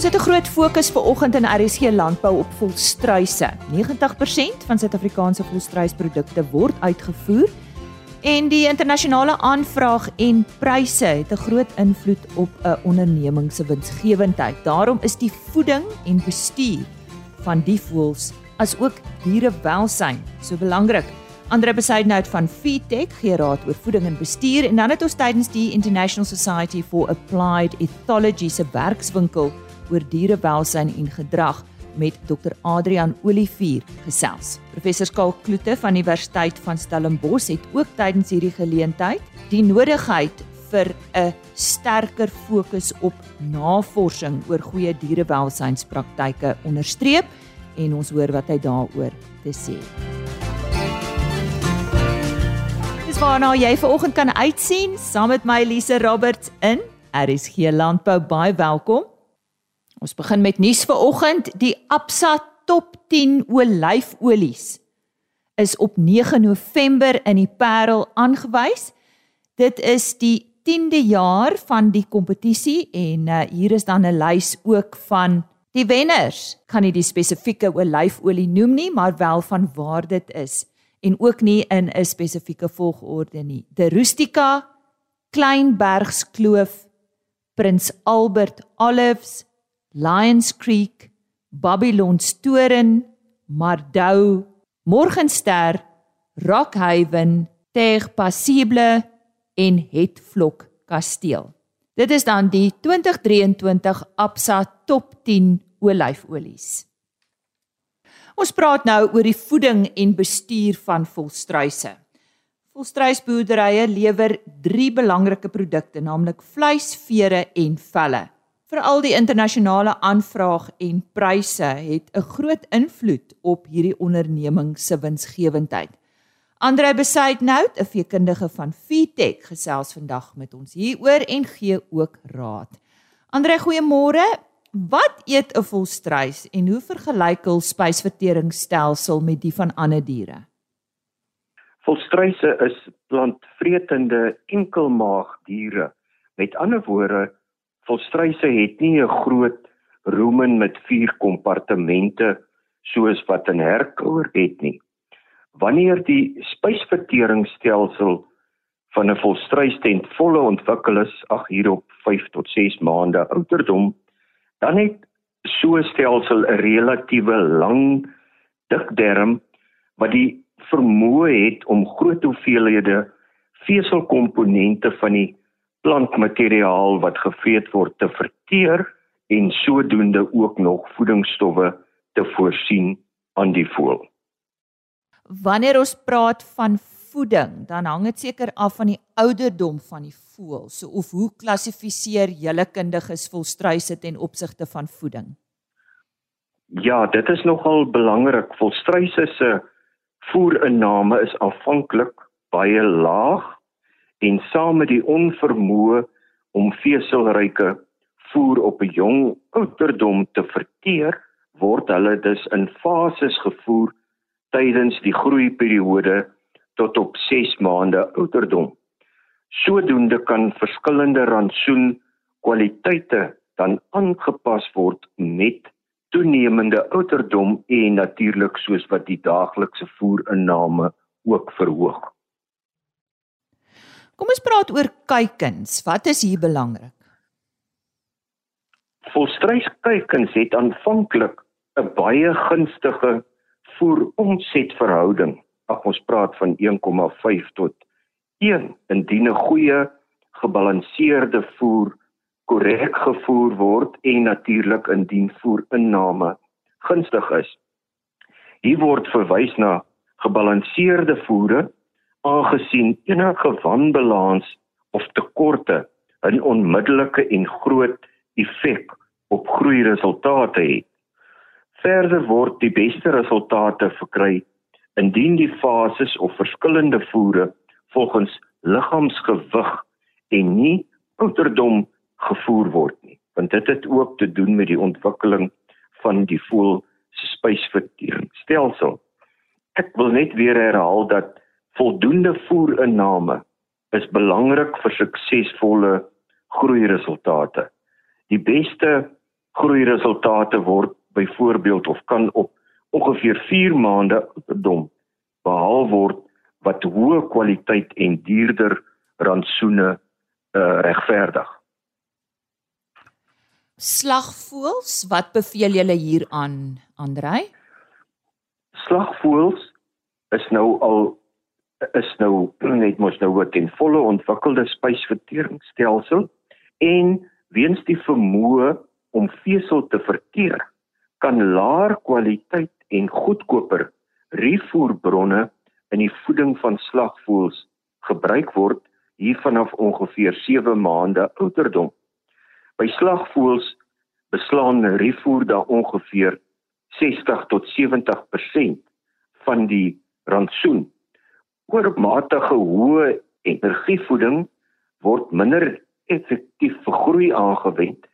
Ons het 'n groot fokus ver oggend in RSG landbou op volstruise. 90% van Suid-Afrikaanse volstruisprodukte word uitgevoer en die internasionale aanvraag en pryse het 'n groot invloed op 'n onderneming se winsgewendheid. Daarom is die voeding en bestuur van die voëls as ook dierewelsyn so belangrik. Andre Besaidnout van Feedtech gee raad oor voeding en bestuur en dan het ons tydens die International Society for Applied Ethology se werkswinkel oor dierewelsyn en gedrag met Dr Adrian Olivier gesels. Professor Skaal Kloete van Universiteit van Stellenbosch het ook tydens hierdie geleentheid die nodigheid vir 'n sterker fokus op navorsing oor goeie dierewelsynspraktyke onderstreep en ons hoor wat hy daaroor te sê. Dis waarna jy vanoggend kan uitsien saam met my Elise Roberts in RSG Landbou baie welkom. Ons begin met nuus vir oggend. Die Absa Top 10 olyfolies is op 9 November in die Parel aangewys. Dit is die 10de jaar van die kompetisie en uh, hier is dan 'n lys ook van die wenners. Kan nie die spesifieke olyfolie noem nie, maar wel van waar dit is en ook nie in 'n spesifieke volgorde nie. De Rustica, Kleinbergs Kloof, Prins Albert Olives, Lions Creek, Babylon's Toren, Mardou, Morgenster, Rockhaven, Terre Passible en Hetvlok Kasteel. Dit is dan die 2023 Absa Top 10 olyfolies. Ons praat nou oor die voeding en bestuur van volstruise. Volstruisboerderye lewer 3 belangrike produkte, naamlik vleis, vere en velle. Veral die internasionale aanvraag en pryse het 'n groot invloed op hierdie onderneming se winsgewendheid. Andre Besaidnout, 'n veekundige van Feedtech, gesels vandag met ons hieroor en gee ook raad. Andre, goeiemôre. Wat eet 'n volstruis en hoe vergelyk hul spysverteringsstelsel met die van ander diere? Volstruise is plantvretende enkelmaagdiere. Met ander woorde, Volstruise het nie 'n groot rumen met vier kompartemente soos wat 'n herkoor het nie. Wanneer die spysverteringsstelsel van 'n volstruis ten volle ontwikkel is, ag hier op 5 tot 6 maande ouderdom, dan het so 'n stelsel 'n relatiewe lang dik darm wat die vermoë het om groot hoeveelhede veselkomponente van die plantmateriaal wat gevreet word te verteer en sodoende ook nog voedingsstowwe te voorsien aan die voël. Wanneer ons praat van voeding, dan hang dit seker af van die ouderdom van die voël. So of hoe klassifiseer julle kundiges volstruise ten opsigte van voeding? Ja, dit is nogal belangrik. Volstruise se voerinname is aanvanklik baie laag en saam met die onvermoë om veselryke voer op 'n jong ouderdom te verteer, word hulle dus in fases gevoer tydens die groeiperiode tot op 6 maande ouderdom. Sodoende kan verskillende rantsoen kwaliteite dan aangepas word met toenemende ouderdom en natuurlik soos wat die daaglikse voerinname ook verhoog. Kom ons praat oor kuikens. Wat is hier belangrik? Volstruiskuikens het aanvanklik 'n baie gunstige voer-omsetverhouding. Ag ons praat van 1,5 tot 1 indien 'n goeie gebalanseerde voer korrek gevoer word en natuurlik indien voerinname gunstig is. Hier word verwys na gebalanseerde voere aangesien enige wanbalans of tekorte 'n onmiddellike en groot effek op groeiresultate het. Verder word die beste resultate verkry indien die fases of verskillende voere volgens liggaamsgewig en nie ouderdom gevoer word nie, want dit het ook te doen met die ontwikkeling van die voel spysverteringsstelsel. Ek wil net weer herhaal dat voldoende voerinname is belangrik vir suksesvolle groeiresultate. Die beste groei resultate word byvoorbeeld of kan op ongeveer 4 maande ouderdom behaal word wat hoë kwaliteit en duurder rantsoene uh, regverdig. Slagvoëls, wat beveel julle hier aan, Andrei? Slagvoëls is nou al is nou net mos nou 'n ten volle ontwikkelde spysverteringsstelsel en weens die vermoë om vesel te verteer kan laer kwaliteit en goedkoper rifoerbronne in die voeding van slagvoëls gebruik word hier vanaf ongeveer 7 maande ouderdom. By slagvoëls beslaan rifoer da ongeveer 60 tot 70% van die rantsoen. Oormatige hoë energievoeding word minder effektief vir groei aangewend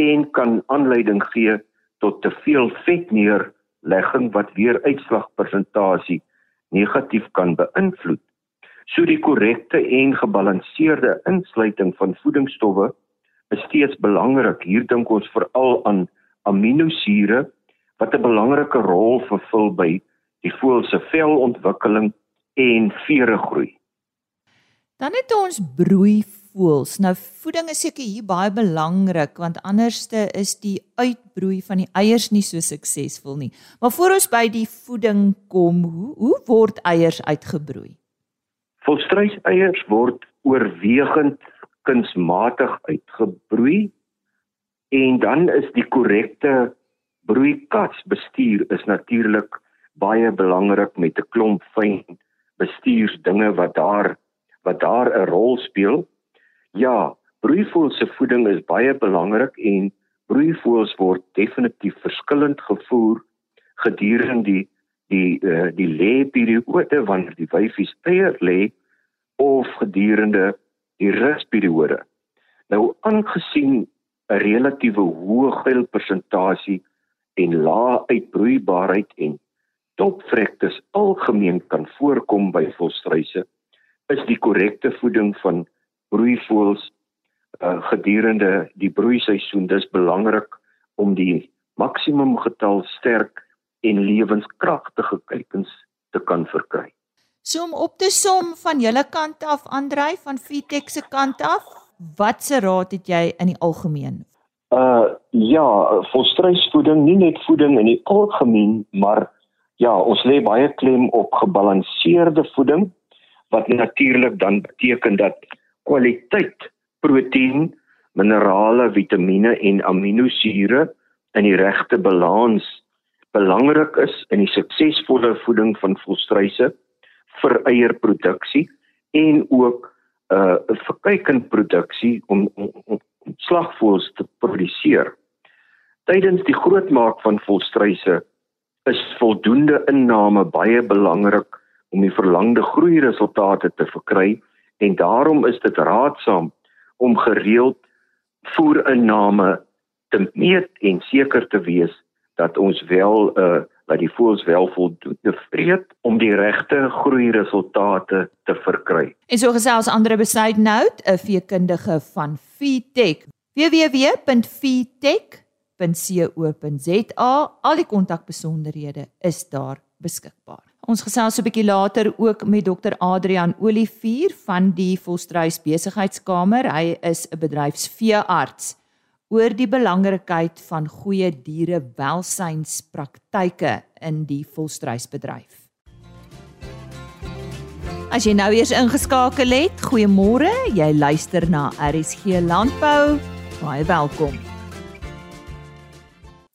en kan aanleiding gee tot te veel vetneerlegging wat weer uitslagpersentasie negatief kan beïnvloed. So die korrekte en gebalanseerde insluiting van voedingsstowwe is steeds belangrik. Hier dink ons veral aan aminosure wat 'n belangrike rol vervul by die voël se velontwikkeling en vere groei. Dan het ons broei voels. Nou voeding is seker hier baie belangrik want anderste is die uitbroei van die eiers nie so suksesvol nie. Maar voor ons by die voeding kom, hoe hoe word eiers uitgebroei? Volstruis eiers word oorwegend kunsmatig uitgebroei en dan is die korrekte broeikasbestuur is natuurlik baie belangrik met 'n klomp fyn bestuursdinge wat daar wat daar 'n rol speel. Ja, broeivoëls se voeding is baie belangrik en broeivoëls word definitief verskillend gevoer gedurende die die uh, die lêperiode wanneer die wyfies eier lê of gedurende die rusperiode. Nou aangesien 'n relatiewe hoë geilpersentasie en lae uitbroeibaarheid en topvrektes algemeen kan voorkom by volstruise, is die korrekte voeding van broeivoëls uh, gedurende die broeiseisoen dis belangrik om die maksimum getal sterk en lewenskragtige kuikens te kan verkry. So om op te som van julle kant af Andrei van Fitech se kant af, watse raad het jy in die algemeen? Uh ja, volstruisvoeding, nie net voeding in die algemeen, maar ja, ons lê baie klem op gebalanseerde voeding wat natuurlik dan beteken dat kwaliteit proteïen, minerale, vitamiene en aminosure in die regte balans belangrik is in die suksesvolle voeding van volstruise vir eierproduksie en ook uh vir kuikenproduksie om, om, om slagvoëls te produseer. Tydens die grootmaak van volstruise is voldoende inname baie belangrik om die verlangde groei resultate te verkry en daarom is dit raadsaam om gereeld voerinname te meet en seker te wees dat ons wel uh dat die voëls wel voldoende vreet om die regte groei resultate te verkry. En so gesels Andre Besuidnout, 'n veekundige van Feedtech. www.feedtech.co.za. Al die kontakbesonderhede is daar beskikbaar. Ons gesels 'n bietjie later ook met Dr Adrian Olivier van die Volstruis Besigheidskamer. Hy is 'n bedryfsveearts oor die belangrikheid van goeie dierewelsynspraktyke in die volstruisbedryf. As jy nou eers ingeskakel het, goeiemôre. Jy luister na RSG Landbou. Baie welkom.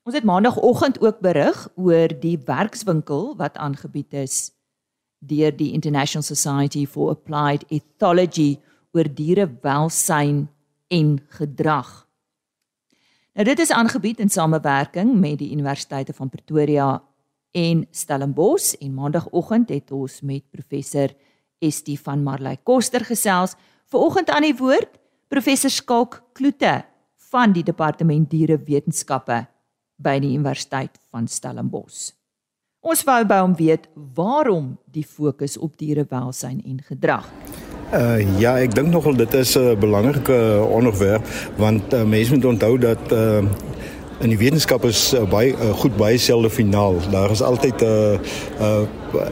Ons het maandagooggend ook berig oor die werkswinkel wat aangebied is deur die International Society for Applied Ethology oor dierewelsyn en gedrag. Nou dit is aangebied in samewerking met die Universiteite van Pretoria en Stellenbosch en maandagooggend het ons met professor Estie van Marley Koster gesels. Vanoggend aan die woord professor Skalk Kloete van die Departement Dierewetenskappe by die Universiteit van Stellenbosch. Ons wou by hom weet waarom die fokus op dierewelsyn en gedrag. Uh ja, ek dink nogal dit is 'n belangrike onderwerp want uh, mense moet onthou dat uh in die wetenskap is uh, baie uh, goed baie selde finaal. Daar is altyd 'n uh, uh,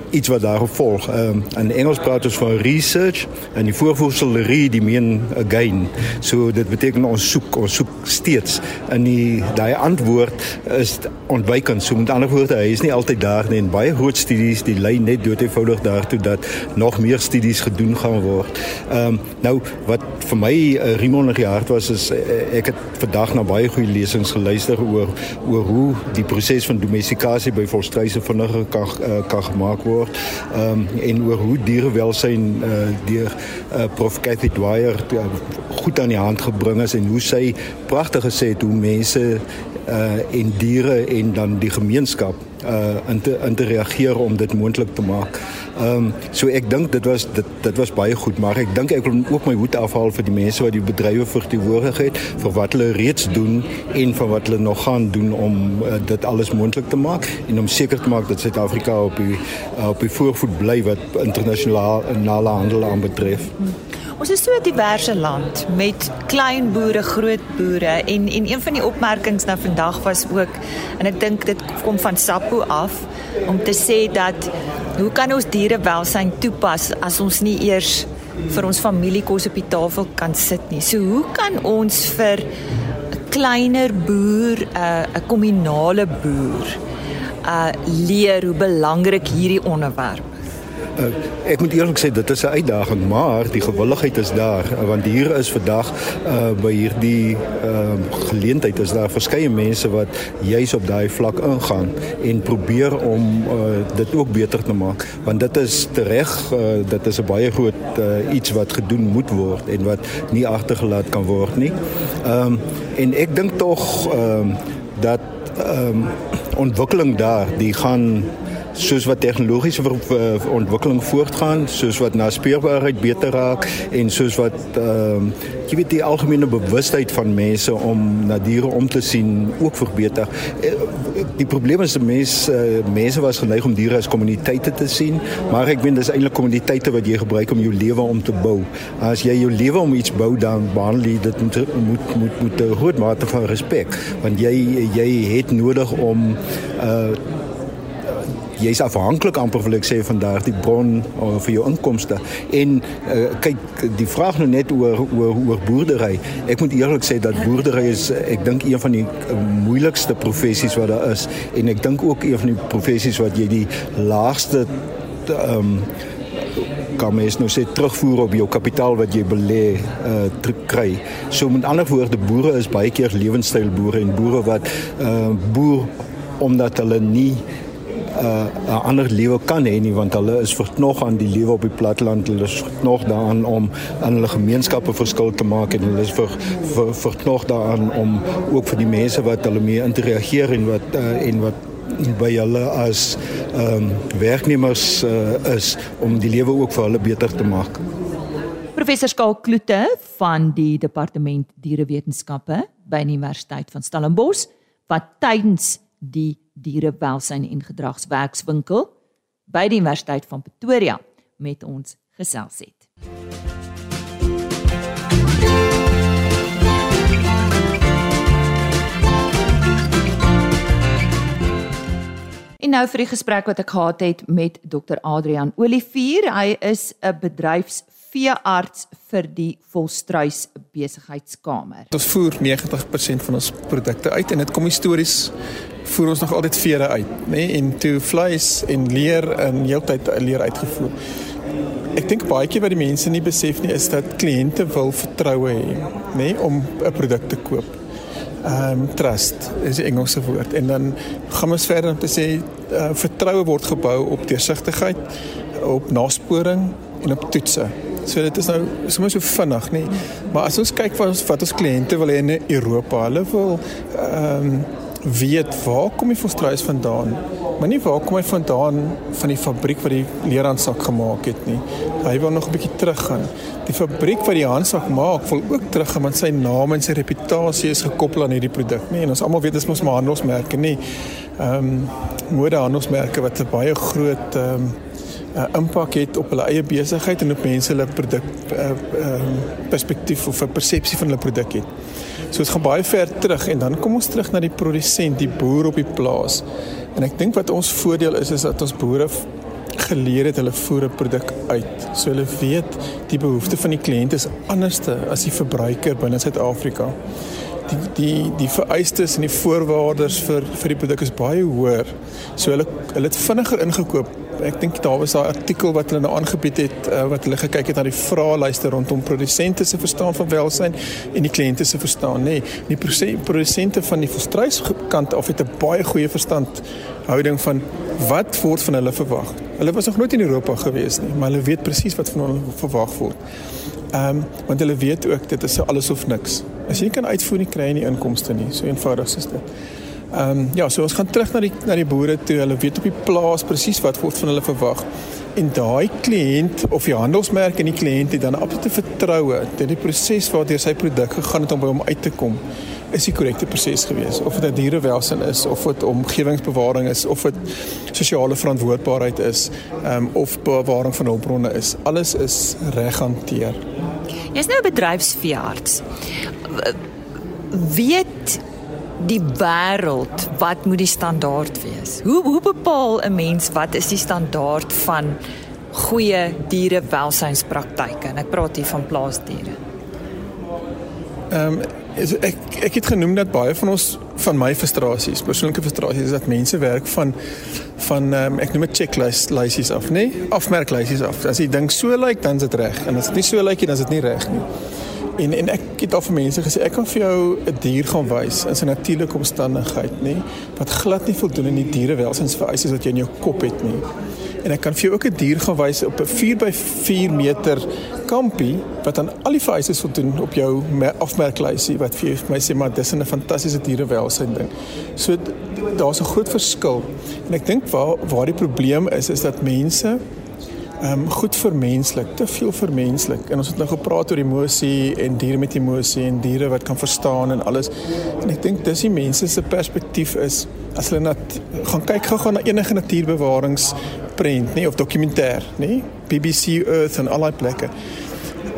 iets wat daarop volg. Um, in Engels praat ons van research en die voorvoegsel re die meen again. So dit beteken ons soek, ons soek steeds. En die daai antwoord is ontwykend. So met ander woorde, hy is nie altyd daar nie en baie groot studies die lei net dood eenvoudig daartoe dat nog meer studies gedoen gaan word. Ehm um, nou wat vir my uh, Rimon in die hart was is uh, ek het vandag na baie goeie lesings geluister oor oor hoe die proses van domestikasie by volstruise vinniger kan uh, kan gemaak word. Ehm um, en oor hoe dierewelsyn uh, deur uh, Prof Cathy Dwyer uh, goed aan die hand gebring is en hoe sy pragtig gesê het hoe mense uh en diere en dan die gemeenskap uh in te in te reageer om dit moontlik te maak. Ehm um, so ek dink dit was dit dit was baie goed, maar ek dink ek wil ook my hoed afhaal vir die mense wat die bedrywe verteenwoordig het vir wat hulle reeds doen en vir wat hulle nog gaan doen om uh, dit alles moontlik te maak en om seker te maak dat Suid-Afrika op die uh, op die voorvoet bly wat internasionale handel aanbetref. Hmm. Ons is so 'n diverse land met klein boere, groot boere en en een van die opmerkings nou vandag was ook en ek dink dit kom van Sapo af om te sê dat hoe kan ons dierewelsyn toepas as ons nie eers vir ons familie kos op die tafel kan sit nie. So hoe kan ons vir 'n kleiner boer, 'n uh, 'n kommunale boer uh leer hoe belangrik hierdie onderwerp ek moet eerlik sê dit is 'n uitdaging, maar die gewilligheid is daar uh, want hier is vandag uh, by hierdie uh, geleentheid is daar verskeie mense wat juis op daai vlak ingaan en probeer om uh, dit ook beter te maak want dit is reg uh, dit is 'n baie groot uh, iets wat gedoen moet word en wat nie agtergelaat kan word nie. Ehm um, en ek dink tog ehm um, dat ehm um, ontwikkeling daar die gaan soos wat tegnologiese ontwikkeling voortgaan, soos wat naspeurbaarheid beter raak en soos wat ehm uh, jy weet die algemene bewustheid van mense om na diere om te sien ook verbeter. Eh, die probleem is die mense uh, mense was geneig om diere as kommuniteite te sien, maar ek weet dis eintlik kommuniteite wat jy gebruik om jou lewe om te bou. As jy jou lewe om iets bou dan behandel jy dit moet moet moet met 'n groot mate van respek, want jy jy het nodig om uh jy's afhanklik amper wil ek sê van daardie bron uh, vir jou inkomste. En uh, kyk, die vraag nou net oor oor oor boerdery. Ek moet eerlik sê dat boerdery is ek dink een van die moeilikste professies wat daar is en ek dink ook een van die professies wat jy die laagste ehm kan mens nou sê terugvoer op jou kapitaal wat jy belê uh kry. So met ander woorde boere is baie keer lewenstyl boere en boere wat uh boer omdat hulle nie uh, 'n ander lewe kan hê nie want hulle is verknog aan die lewe op die platteland hulle is verknog daaraan om aan hulle gemeenskappe verskil te maak en hulle is ver, ver, verknog daaraan om ook vir die mense wat hulle mee interageer en wat uh, en wat by hulle as ehm um, werknemers uh, is om die lewe ook vir hulle beter te maak. Professor Skaal Kloete van die Departement Dierewetenskappe by die Universiteit van Stellenbosch wat tydens die dierewelsyn en gedragswerkswinkel by die Universiteit van Pretoria met ons gesels het. En nou vir die gesprek wat ek gehad het met Dr Adrian Olivier. Hy is 'n bedryfsveearts vir die Volstruis Besigheidskamer. Ons voer 90% van ons produkte uit en dit kom histories voer ons nog altyd vere uit, nê? Nee? En toe vleis en leer in heeltyd leer uitgevoer. Ek dink baie keer wat die mense nie besef nie is dat kliënte wil vertroue hê, nê, nee? om 'n produk te koop. Um, trust is 'n Engelse woord en dan gaan ons verder om te sê uh, vertroue word gebou op deursigtigheid, op nasporing en op toetse. So dit is nou sommer so vinnig, nê. Maar as ons kyk wat ons wat ons kliënte wil hê in Europa, hulle wil ehm um, weet waar kom die volstruis vandaan? Maar nie waar kom hy vandaan van die fabriek wat die leerhandsak gemaak het nie. Hy wil nog 'n bietjie teruggaan. Die fabriek wat die handsak maak, wil ook teruggaan want sy naam en sy reputasie is gekoppel aan hierdie produk, nie? En ons almal weet dit is mos maar handelsmerke, nie. Ehm um, modehandelsmerke wat 'n baie groot ehm um, uh, impak het op hulle eie besigheid en op mense hulle produk uh, uh, perspektief of 'n persepsie van hulle produk het. So dit gaan baie ver terug en dan kom ons terug na die produsent, die boer op die plaas. En ek dink wat ons voordeel is is dat ons boere geleer het hulle voer 'n produk uit. So hulle weet die behoeftes van die kliënt is anderste as die verbruiker binne Suid-Afrika. Die die die vereistes en die voorwaardes vir vir die produk is baie hoër. So hulle hulle het vinniger ingekoop ek dink daar was daai artikel wat hulle nou aangebied het uh, wat hulle gekyk het na die vraelyste rondom produsente se verstaan van welsyn en die kliënte se verstaan nê. Nee, die produsente van die volstruiskant af het 'n baie goeie verstand houding van wat word van hulle verwag. Hulle was nog nooit in Europa gewees nie, maar hulle weet presies wat van hulle verwag word. Ehm um, want hulle weet ook dit is alles of niks. As jy kan uitvoer nie kry jy nie inkomste nie. So eenvoudig is dit. Ehm um, ja, so ons gaan terug na die na die boere toe. Hulle weet op die plaas presies wat word van hulle verwag. En daai kliënt of die handelsmerk en die kliënt het dan absolute vertroue dat die proses waardeur sy produk gegaan het om by hom uit te kom is die korrekte proses gewees of dit dierewelsyn is of dit omgewingsbewaring is of dit sosiale verantwoordbaarheid is um, of bewaring van hulpbronne is alles is reg hanteer. Jy's nou 'n bedryfsveearts. Weet die wêreld, wat moet die standaard wees? Hoe hoe bepaal 'n mens wat is die standaard van goeie dierewelsynspraktyke? En ek praat hier van plaasdiere. Ehm um, ek ek het genoem dat baie van ons van my frustrasies, persoonlike frustrasies is dat mense werk van van um, ek noem dit checklist lysies af? Nee? Afmerklysies af. As jy dink so lyk, like, dan is dit reg. En as dit nie so lyk like nie, dan is dit nie reg nie. En en ek het al vir mense gesê ek kan vir jou 'n dier gaan wys in sy natuurlike omstandigheid, nê, wat glad nie voldoen aan die dierewelsynsvereistes wat jy in jou kop het nie. En ek kan vir jou ook 'n dier gaan wys op 'n 4 by 4 meter kampie wat aan al die vereistes voldoen op jou afmerklysie wat vir my sê maar dis 'n fantastiese dierewelsyn ding. So daar's 'n groot verskil. En ek dink waar waar die probleem is is dat mense ehm um, goed vermenslik, te veel vermenslik. En ons het nou gepraat oor emosie en diere met emosie en diere wat kan verstaan en alles. En ek dink dis die mense se perspektief is as hulle net gaan kyk gou-gou na enige natuurbewaringsprent, nê, of dokumentêr, nê? BBC Earth en al daai plekke.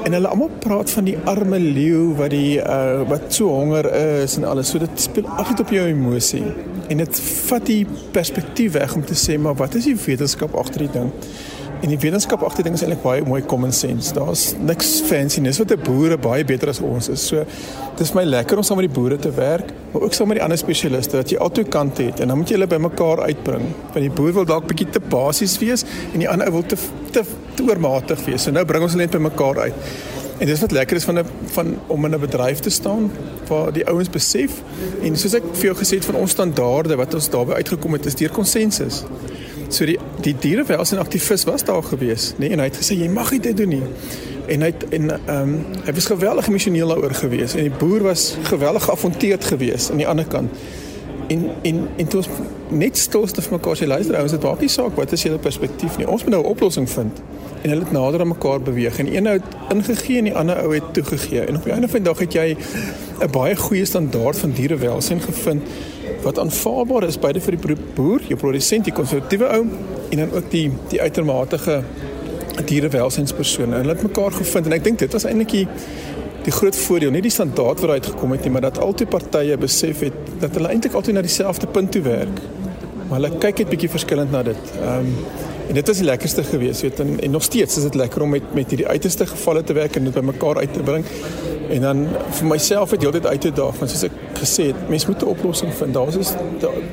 En hulle almal praat van die arme leeu wat die uh wat so honger is en alles. So dit speel altyd op jou emosie. En dit vat die perspektief weg om te sê maar wat is die wetenskap agter die ding? En die wetenskap agter dinge is eintlik baie mooi common sense. Daar's niks fancy nie. Dis wat die boere baie beter as ons is. So dis my lekker om saam met die boere te werk, maar ook saam met die ander spesialiste dat jy albei kante het en dan moet jy hulle bymekaar uitbring. Want die boer wil dalk bietjie te basies wees en die ander wil te te, te oormatig wees. So nou bring ons hulle net bymekaar uit. En dis wat lekker is van 'n van om in 'n bedryf te staan waar die ouens besef en soos ek vir jou gesê het van ons standaarde wat ons daarbey uitgekom het is deur konsensus. So die die dierewelsyn aktivis was daar gewees, nê, nee, en hy het gesê jy mag dit doen nie. En hy het en ehm um, hy was geweldig emosioneel daaroor gewees en die boer was geweldig geafronteerd gewees aan die ander kant. En en en toe ons net stilste vir mekaar sê luister ouens, dit maak nie saak wat is julle perspektief nie. Ons moet nou 'n oplossing vind. En hulle het nader aan mekaar beweeg en een ou het ingegee en die ander ou het toegegee. En op die einde van die dag het jy 'n baie goeie standaard van dierewelsyn gevind wat aanvaarbaar is beide vir die boer, jou produsent, die konservatiewe ou en dan ook die die uitermate dierewelsynspersone. Hulle het mekaar gevind en ek dink dit was eintlik die die groot voordeel, nie die standaard wat uitgekom het nie, maar dat albei partye besef het dat hulle eintlik altyd na dieselfde punt toe werk. Maar hulle kyk net bietjie verskillend na dit. Ehm um, en dit was die lekkerste gewees, weet en, en nog steeds is dit lekker om met met hierdie uiterste gevalle te werk en dit bymekaar uit te bring. En dan vir myself het heeltyd uit te daag, want soos ek gesê het, mens moet 'n oplossing vind. Daar is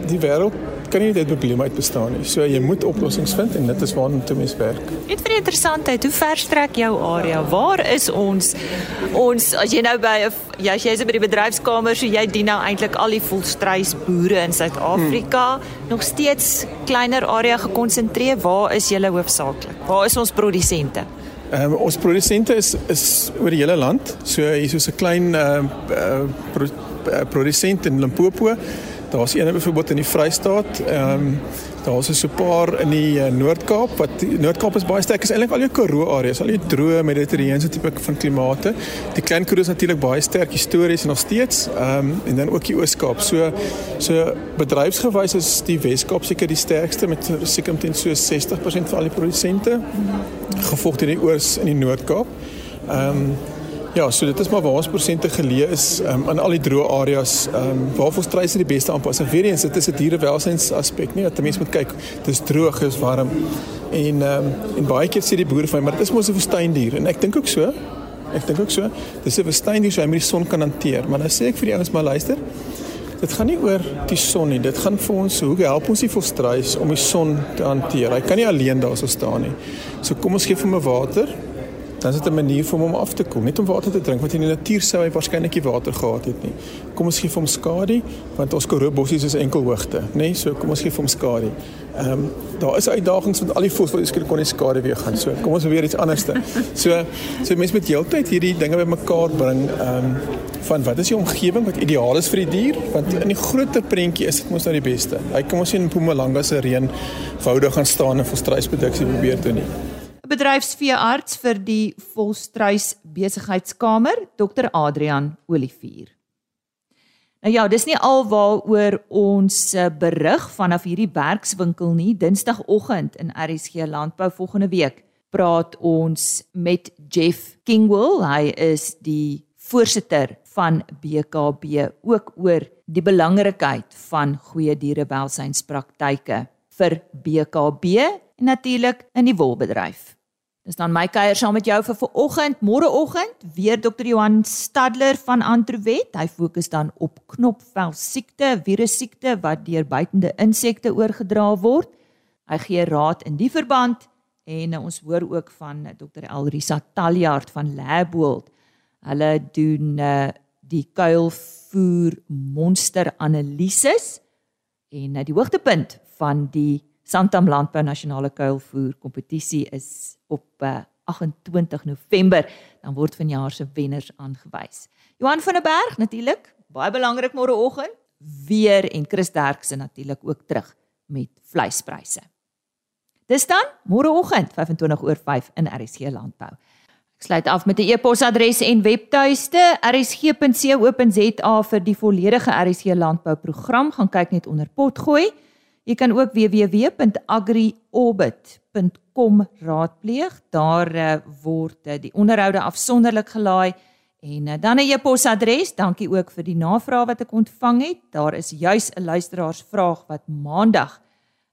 die wêreld kan nie net probleem uit bestaan nie. So jy moet oplossings vind en dit is waarna toe mens werk. Net vir interessantheid, hoe ver strek jou area? Waar is ons ons as jy nou by ja, as jy is by die bedryfskamer, so jy dien nou eintlik al die volstruisboere in Suid-Afrika, hmm. nog steeds kleiner area gekonsentreer. Waar is julle hoofsaaklik? Waar is ons produsente? Ehm um, ons produsente is is oor die hele land. So hier is so 'n klein ehm uh, uh, produsent in Limpopo. Daar's een byvoorbeeld in die Vrystaat. Ehm um, daar's 'n so paar in die uh, Noord-Kaap wat Noord-Kaap is baie sterk. Is eintlik al jou Karoo areas, al die droë mediterrane tipe van klimate. Die Klein Karoo is natuurlik baie sterk histories en nog steeds. Ehm um, en dan ook die Oos-Kaap. So so bedryfsgewys is die Wes-Kaap seker die sterkste met seker omtrent so 60% van al die produsente. Gevolg deur die Oos en die Noord-Kaap. Ehm um, Ja, so dit is maar waar ons persente geleë is um, in al die droë areas ehm um, waar volstruise die beste aanpas. En weer eens, dit is 'n dierewelsyns aspek, nie dat 'n mens moet kyk, dis droog, is warm. En ehm um, en baie keer sê die boere vir my, maar dit is mos 'n woestyndier en ek dink ook so. Ek dink ook so. Dis 'n woestyndier, so hy moet die son kan hanteer. Maar nou sê ek vir die ouens maar luister. Dit gaan nie oor die son nie. Dit gaan vir ons hoe help ons die volstruis om die son te hanteer. Hy kan nie alleen daar so staan nie. So kom ons gee hom 'n water dan is dit 'n manier vir hom om af te koel, net om water te drink want in die natuur sou hy waarskynlik nie water gehad het nie. Kom ons gee hom skadu want ons Karoo bossies is enkel hoogte, nê? Nee? So kom ons gee hom skadu. Ehm um, daar is uitdagings met al die voëls wat skielik kon nie skadu weer gaan. So kom ons weer iets anderste. So so mense met heeltyd hierdie dinge bymekaar bring ehm um, van wat is die omgewing wat ideaal is vir die dier want in die groter prentjie is dit mos nou die beste. Hy kom ons sien in Mpumalanga se reën woude gaan staan en volstruisproduksie probeer doen nie bedryfsveearts vir die Volstruis Besigheidskamer, Dr Adrian Olivier. Nou ja, dis nie alwaaroor ons eh, berig vanaf hierdie werkswinkel nie. Dinsdagoggend in RSG Landbou volgende week praat ons met Jeff Kingwell. Hy is die voorsitter van BKB ook oor die belangrikheid van goeie dierewelsynspraktyke vir BKB en natuurlik in die wolbedryf. Dis dan my kuier saam met jou vir vanoggend, môreoggend, weer Dr. Johan Stadler van Antrowet. Hy fokus dan op knopvel siekte, virussiekte wat deur buitende insekte oorgedra word. Hy gee raad in die verband en uh, ons hoor ook van uh, Dr. Elrisa Taljaard van Labworld. Hulle doen uh, die kuilvoer monster analises en uh, die hoogtepunt van die Santam Landbou Nasionale Kuilvoer Kompetisie is op uh, 28 November. Dan word vanjaar se wenners aangewys. Johan van der Berg natuurlik, baie belangrik môreoggend weer en Chris Derkse natuurlik ook terug met vleispryse. Dis dan môreoggend 25 oor 5 in RSG Landbou. Ek sluit af met 'n e-posadres en webtuiste rsg.co.za vir die volledige RSG Landbou program. Gaan kyk net onder potgooi. Jy kan ook www.agriorbit.com raadpleeg. Daar uh, word uh, die onderhoude afsonderlik gelaai en uh, dan 'n e-posadres. Dankie ook vir die navraag wat ek ontvang het. Daar is juis 'n luisteraarsvraag wat maandag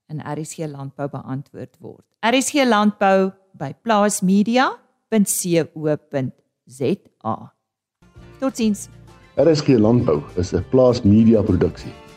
in RSG Landbou beantwoord word. RSG Landbou by plaasmedia.co.za. Totsiens. RSG Landbou is 'n plaasmedia produksie